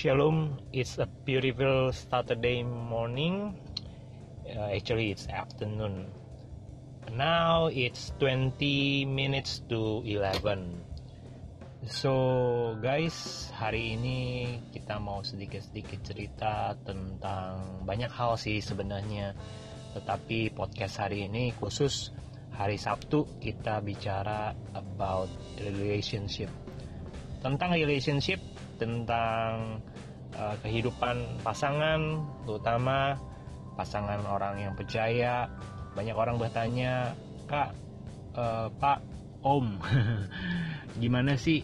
Shalom, it's a beautiful Saturday morning. Uh, actually, it's afternoon. Now it's 20 minutes to 11. So, guys, hari ini kita mau sedikit-sedikit cerita tentang banyak hal sih sebenarnya. Tetapi podcast hari ini khusus hari Sabtu kita bicara about relationship. Tentang relationship tentang uh, kehidupan pasangan, terutama pasangan orang yang percaya. Banyak orang bertanya, kak, uh, pak, om, gimana sih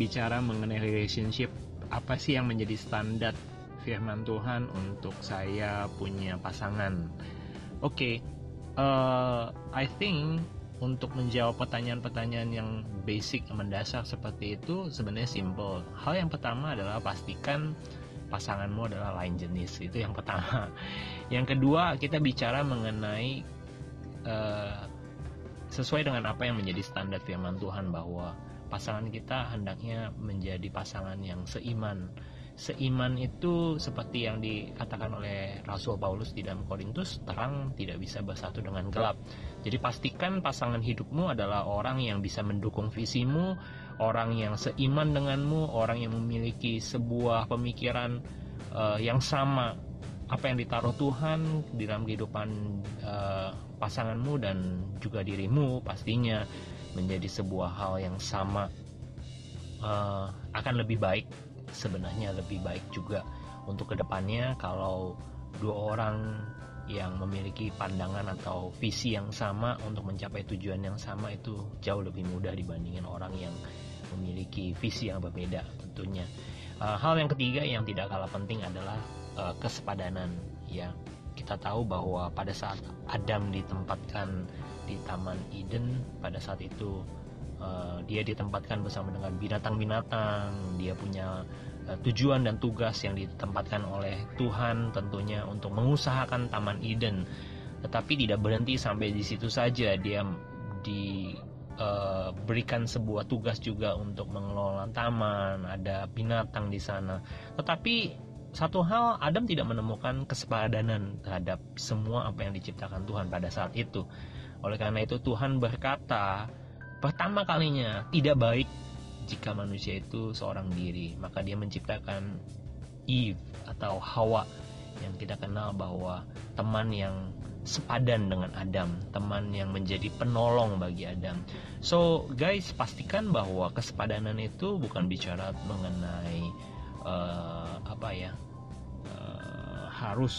bicara mengenai relationship? Apa sih yang menjadi standar firman Tuhan untuk saya punya pasangan? Oke, okay, uh, I think untuk menjawab pertanyaan-pertanyaan yang basic mendasar seperti itu sebenarnya simple. Hal yang pertama adalah pastikan pasanganmu adalah lain jenis. Itu yang pertama. Yang kedua, kita bicara mengenai uh, sesuai dengan apa yang menjadi standar firman Tuhan bahwa pasangan kita hendaknya menjadi pasangan yang seiman seiman itu seperti yang dikatakan oleh Rasul Paulus di dalam Korintus terang tidak bisa bersatu dengan gelap. Jadi pastikan pasangan hidupmu adalah orang yang bisa mendukung visimu orang yang seiman denganmu orang yang memiliki sebuah pemikiran uh, yang sama apa yang ditaruh Tuhan di dalam kehidupan uh, pasanganmu dan juga dirimu pastinya menjadi sebuah hal yang sama uh, akan lebih baik sebenarnya lebih baik juga untuk ke depannya kalau dua orang yang memiliki pandangan atau visi yang sama untuk mencapai tujuan yang sama itu jauh lebih mudah dibandingin orang yang memiliki visi yang berbeda tentunya. Uh, hal yang ketiga yang tidak kalah penting adalah uh, kesepadanan ya. Kita tahu bahwa pada saat Adam ditempatkan di Taman Eden pada saat itu uh, dia ditempatkan bersama dengan binatang-binatang, dia punya tujuan dan tugas yang ditempatkan oleh Tuhan tentunya untuk mengusahakan Taman Eden. Tetapi tidak berhenti sampai di situ saja, dia diberikan uh, sebuah tugas juga untuk mengelola taman, ada binatang di sana. Tetapi satu hal Adam tidak menemukan kesepadanan terhadap semua apa yang diciptakan Tuhan pada saat itu. Oleh karena itu Tuhan berkata, pertama kalinya tidak baik jika manusia itu seorang diri maka dia menciptakan Eve atau Hawa yang kita kenal bahwa teman yang sepadan dengan Adam, teman yang menjadi penolong bagi Adam. So, guys, pastikan bahwa kesepadanan itu bukan bicara mengenai uh, apa ya, uh, harus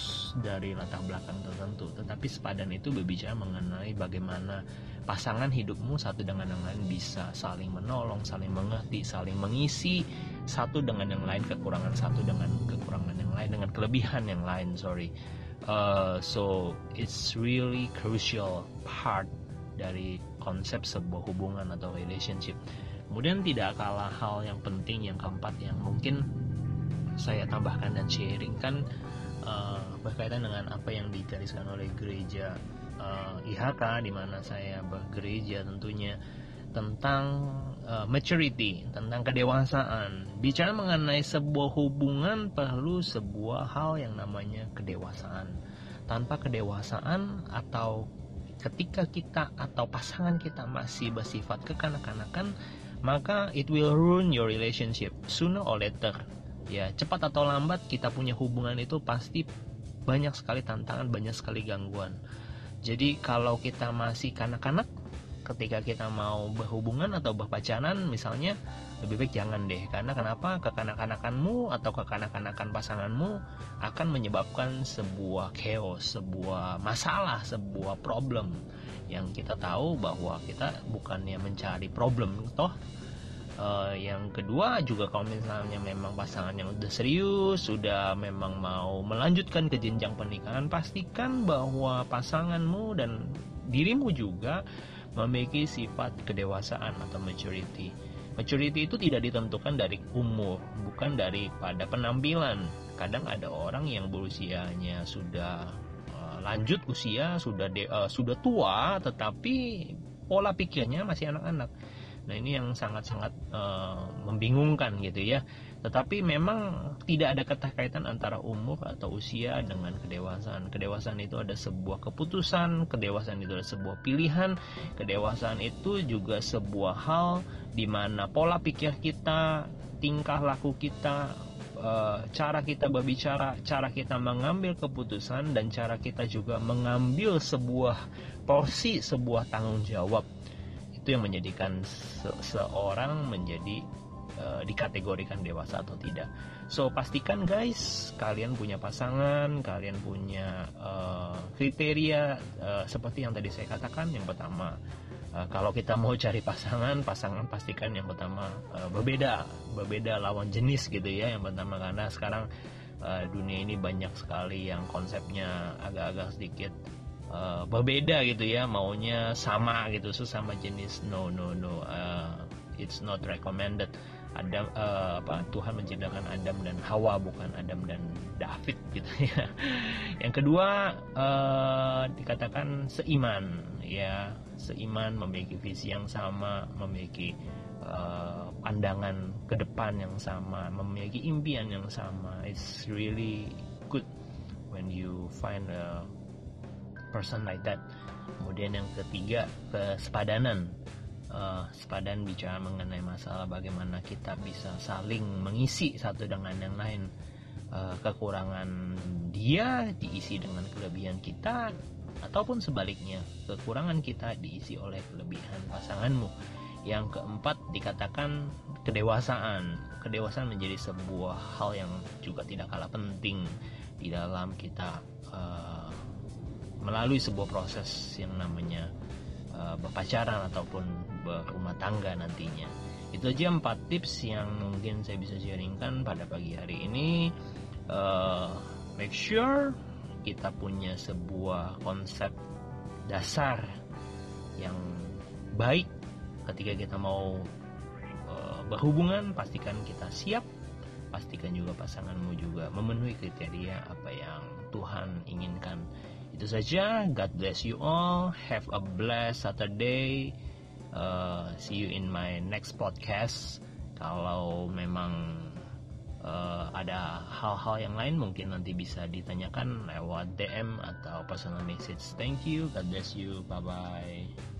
dari latar belakang tertentu, tetapi sepadan itu berbicara mengenai bagaimana pasangan hidupmu satu dengan yang lain bisa saling menolong, saling mengerti, saling mengisi satu dengan yang lain kekurangan satu dengan kekurangan yang lain dengan kelebihan yang lain sorry. Uh, so it's really crucial part dari konsep sebuah hubungan atau relationship. Kemudian tidak kalah hal yang penting yang keempat yang mungkin saya tambahkan dan sharing kan uh, berkaitan dengan apa yang digariskan oleh gereja uh, IHK di mana saya bergereja tentunya tentang uh, maturity, tentang kedewasaan. Bicara mengenai sebuah hubungan perlu sebuah hal yang namanya kedewasaan. Tanpa kedewasaan atau ketika kita atau pasangan kita masih bersifat kekanak-kanakan, maka it will ruin your relationship sooner or later. Ya, cepat atau lambat kita punya hubungan itu pasti banyak sekali tantangan, banyak sekali gangguan. Jadi kalau kita masih kanak-kanak ketika kita mau berhubungan atau berpacaran misalnya lebih baik jangan deh. Karena kenapa? Kekanak-kanakanmu atau kekanak-kanakan pasanganmu akan menyebabkan sebuah chaos, sebuah masalah, sebuah problem. Yang kita tahu bahwa kita bukannya mencari problem toh Uh, yang kedua juga kalau misalnya memang pasangan yang udah serius, sudah memang mau melanjutkan ke jenjang pernikahan, pastikan bahwa pasanganmu dan dirimu juga memiliki sifat kedewasaan atau maturity. Maturity itu tidak ditentukan dari umur, bukan daripada penampilan. Kadang ada orang yang berusianya sudah uh, lanjut usia, sudah de, uh, sudah tua, tetapi pola pikirnya masih anak-anak Nah ini yang sangat-sangat uh, membingungkan gitu ya. Tetapi memang tidak ada keterkaitan antara umur atau usia dengan kedewasaan. Kedewasaan itu ada sebuah keputusan, kedewasaan itu ada sebuah pilihan, kedewasaan itu juga sebuah hal di mana pola pikir kita, tingkah laku kita, eh, cara kita berbicara, cara kita mengambil keputusan dan cara kita juga mengambil sebuah porsi, sebuah tanggung jawab itu yang menjadikan seseorang menjadi uh, dikategorikan dewasa atau tidak. So pastikan guys, kalian punya pasangan, kalian punya uh, kriteria uh, seperti yang tadi saya katakan. Yang pertama, uh, kalau kita mau cari pasangan, pasangan pastikan yang pertama uh, berbeda, berbeda lawan jenis gitu ya. Yang pertama karena sekarang uh, dunia ini banyak sekali yang konsepnya agak-agak sedikit uh, berbeda gitu ya maunya sama gitu sesama jenis no no no uh, it's not recommended Adam uh, apa Tuhan menciptakan Adam dan Hawa bukan Adam dan David gitu ya. Yang kedua uh, dikatakan seiman ya, seiman memiliki visi yang sama, memiliki uh, pandangan ke depan yang sama, memiliki impian yang sama. It's really good when you find a person like that. Kemudian yang ketiga kesepadanan. Uh, sepadan bicara mengenai masalah bagaimana kita bisa saling mengisi satu dengan yang lain. Uh, kekurangan dia diisi dengan kelebihan kita ataupun sebaliknya kekurangan kita diisi oleh kelebihan pasanganmu. Yang keempat dikatakan kedewasaan. Kedewasaan menjadi sebuah hal yang juga tidak kalah penting di dalam kita uh, melalui sebuah proses yang namanya uh, berpacaran ataupun berumah tangga nantinya. Itu aja empat tips yang mungkin saya bisa sharingkan pada pagi hari ini. Uh, make sure kita punya sebuah konsep dasar yang baik ketika kita mau uh, berhubungan. Pastikan kita siap pastikan juga pasanganmu juga memenuhi kriteria apa yang Tuhan inginkan itu saja. God bless you all. Have a blessed Saturday. Uh, see you in my next podcast. Kalau memang uh, ada hal-hal yang lain mungkin nanti bisa ditanyakan lewat DM atau personal message. Thank you. God bless you. Bye bye.